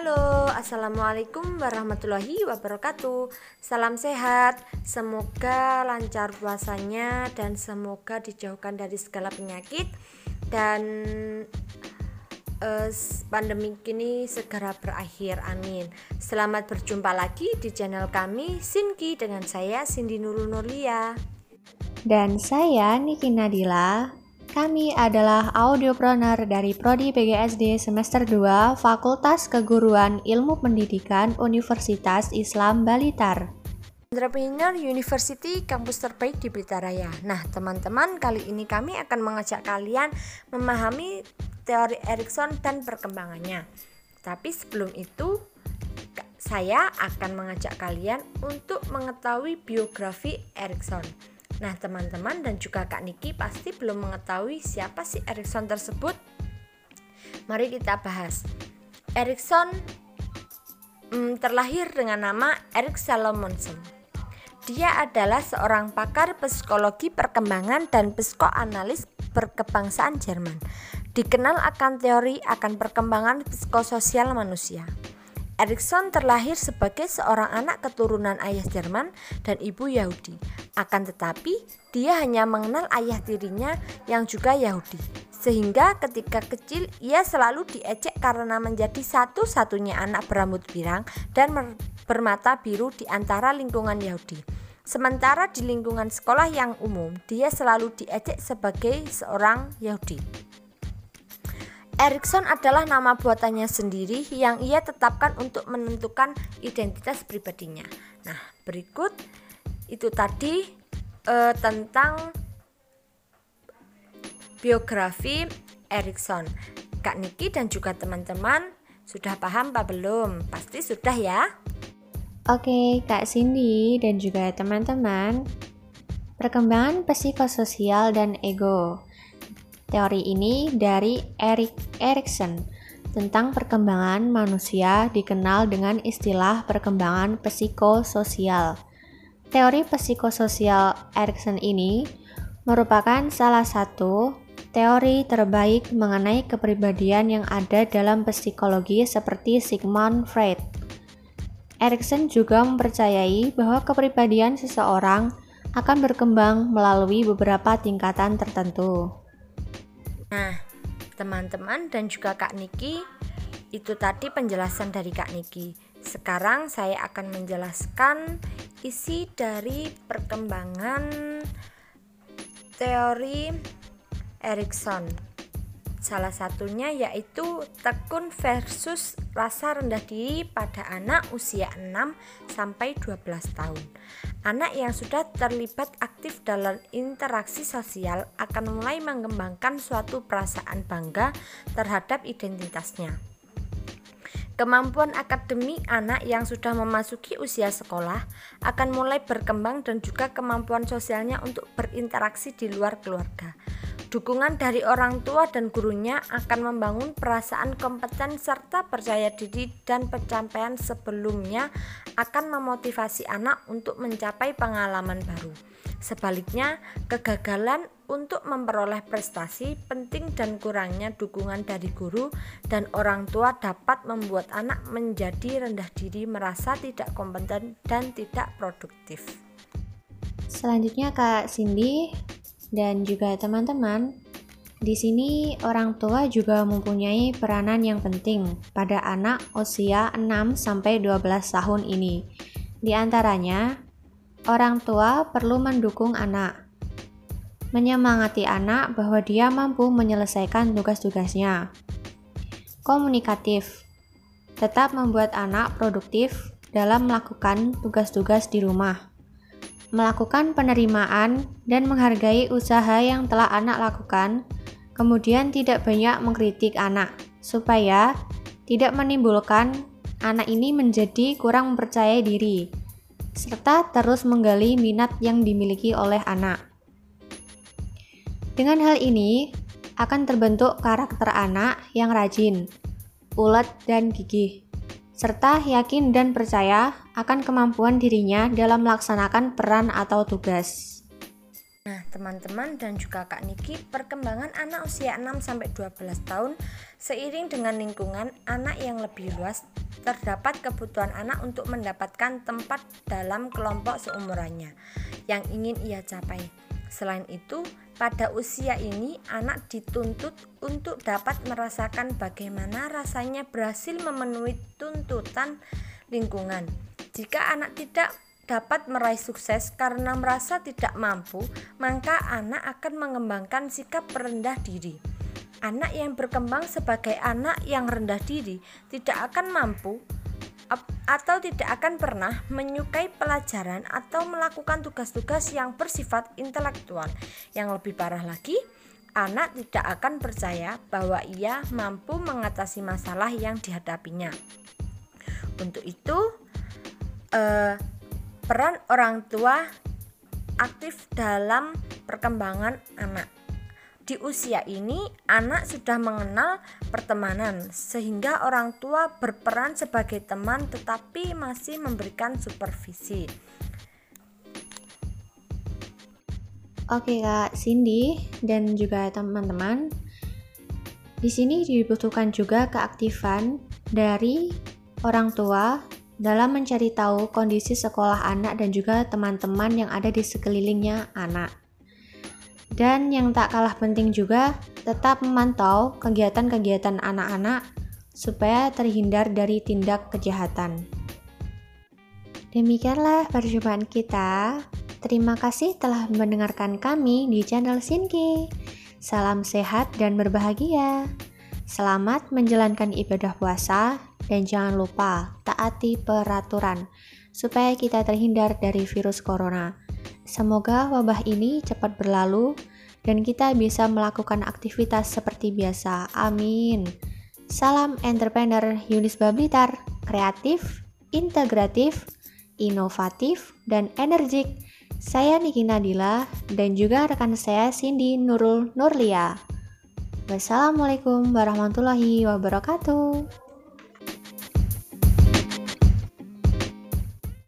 Halo, Assalamualaikum warahmatullahi wabarakatuh. Salam sehat, semoga lancar puasanya dan semoga dijauhkan dari segala penyakit Dan uh, pandemi ini segera berakhir, amin. Selamat berjumpa lagi di channel kami Sinki dengan saya Cindy Nurul Nurlia Dan saya Niki Nadila kami adalah audiopreneur dari Prodi PGSD semester 2 Fakultas Keguruan Ilmu Pendidikan Universitas Islam Balitar. Entrepreneur University kampus terbaik di Blitar Raya. Nah, teman-teman, kali ini kami akan mengajak kalian memahami teori Erikson dan perkembangannya. Tapi sebelum itu, saya akan mengajak kalian untuk mengetahui biografi Erikson. Nah, teman-teman dan juga Kak Niki pasti belum mengetahui siapa sih Erikson tersebut. Mari kita bahas. Erikson hmm, terlahir dengan nama Erik Salomonsen. Dia adalah seorang pakar psikologi perkembangan dan psikoanalis berkebangsaan Jerman. Dikenal akan teori akan perkembangan psikososial manusia. Erikson terlahir sebagai seorang anak keturunan ayah Jerman dan ibu Yahudi. Akan tetapi, dia hanya mengenal ayah tirinya yang juga Yahudi. Sehingga ketika kecil ia selalu diejek karena menjadi satu-satunya anak berambut pirang dan bermata biru di antara lingkungan Yahudi. Sementara di lingkungan sekolah yang umum, dia selalu diejek sebagai seorang Yahudi. Erikson adalah nama buatannya sendiri yang ia tetapkan untuk menentukan identitas pribadinya. Nah, berikut itu tadi eh, tentang biografi Erikson. Kak Niki dan juga teman-teman sudah paham apa belum? Pasti sudah ya. Oke, Kak Cindy dan juga teman-teman. Perkembangan psikososial dan ego. Teori ini dari Erik Erikson tentang perkembangan manusia dikenal dengan istilah perkembangan psikososial. Teori psikososial Erikson ini merupakan salah satu teori terbaik mengenai kepribadian yang ada dalam psikologi seperti Sigmund Freud. Erikson juga mempercayai bahwa kepribadian seseorang akan berkembang melalui beberapa tingkatan tertentu. Nah, teman-teman dan juga Kak Niki, itu tadi penjelasan dari Kak Niki. Sekarang saya akan menjelaskan isi dari perkembangan teori Erikson. Salah satunya yaitu tekun versus rasa rendah diri pada anak usia 6 sampai 12 tahun. Anak yang sudah terlibat aktif dalam interaksi sosial akan mulai mengembangkan suatu perasaan bangga terhadap identitasnya. Kemampuan akademik anak yang sudah memasuki usia sekolah akan mulai berkembang dan juga kemampuan sosialnya untuk berinteraksi di luar keluarga. Dukungan dari orang tua dan gurunya akan membangun perasaan kompeten serta percaya diri dan pencapaian sebelumnya akan memotivasi anak untuk mencapai pengalaman baru. Sebaliknya, kegagalan untuk memperoleh prestasi penting dan kurangnya dukungan dari guru dan orang tua dapat membuat anak menjadi rendah diri, merasa tidak kompeten dan tidak produktif. Selanjutnya Kak Cindy, dan juga teman-teman. Di sini orang tua juga mempunyai peranan yang penting pada anak usia 6 sampai 12 tahun ini. Di antaranya, orang tua perlu mendukung anak, menyemangati anak bahwa dia mampu menyelesaikan tugas-tugasnya. Komunikatif, tetap membuat anak produktif dalam melakukan tugas-tugas di rumah melakukan penerimaan dan menghargai usaha yang telah anak lakukan, kemudian tidak banyak mengkritik anak, supaya tidak menimbulkan anak ini menjadi kurang mempercayai diri, serta terus menggali minat yang dimiliki oleh anak. Dengan hal ini, akan terbentuk karakter anak yang rajin, ulet, dan gigih serta yakin dan percaya akan kemampuan dirinya dalam melaksanakan peran atau tugas. Teman-teman dan juga Kak Niki, perkembangan anak usia 6 sampai 12 tahun seiring dengan lingkungan anak yang lebih luas, terdapat kebutuhan anak untuk mendapatkan tempat dalam kelompok seumurannya yang ingin ia capai. Selain itu, pada usia ini anak dituntut untuk dapat merasakan bagaimana rasanya berhasil memenuhi tuntutan lingkungan. Jika anak tidak dapat meraih sukses karena merasa tidak mampu, maka anak akan mengembangkan sikap rendah diri. Anak yang berkembang sebagai anak yang rendah diri tidak akan mampu atau tidak akan pernah menyukai pelajaran atau melakukan tugas-tugas yang bersifat intelektual. Yang lebih parah lagi, anak tidak akan percaya bahwa ia mampu mengatasi masalah yang dihadapinya. Untuk itu, eh, Peran orang tua aktif dalam perkembangan anak. Di usia ini, anak sudah mengenal pertemanan, sehingga orang tua berperan sebagai teman tetapi masih memberikan supervisi. Oke, Kak Cindy dan juga teman-teman. Di sini dibutuhkan juga keaktifan dari orang tua dalam mencari tahu kondisi sekolah anak dan juga teman-teman yang ada di sekelilingnya anak. Dan yang tak kalah penting juga, tetap memantau kegiatan-kegiatan anak-anak supaya terhindar dari tindak kejahatan. Demikianlah perjumpaan kita. Terima kasih telah mendengarkan kami di channel Sinki. Salam sehat dan berbahagia. Selamat menjalankan ibadah puasa dan jangan lupa taati peraturan supaya kita terhindar dari virus corona. Semoga wabah ini cepat berlalu dan kita bisa melakukan aktivitas seperti biasa. Amin. Salam entrepreneur Yunis Bablitar, kreatif, integratif, inovatif, dan energik. Saya Niki Nadila dan juga rekan saya Cindy Nurul Nurlia. Wassalamualaikum warahmatullahi wabarakatuh.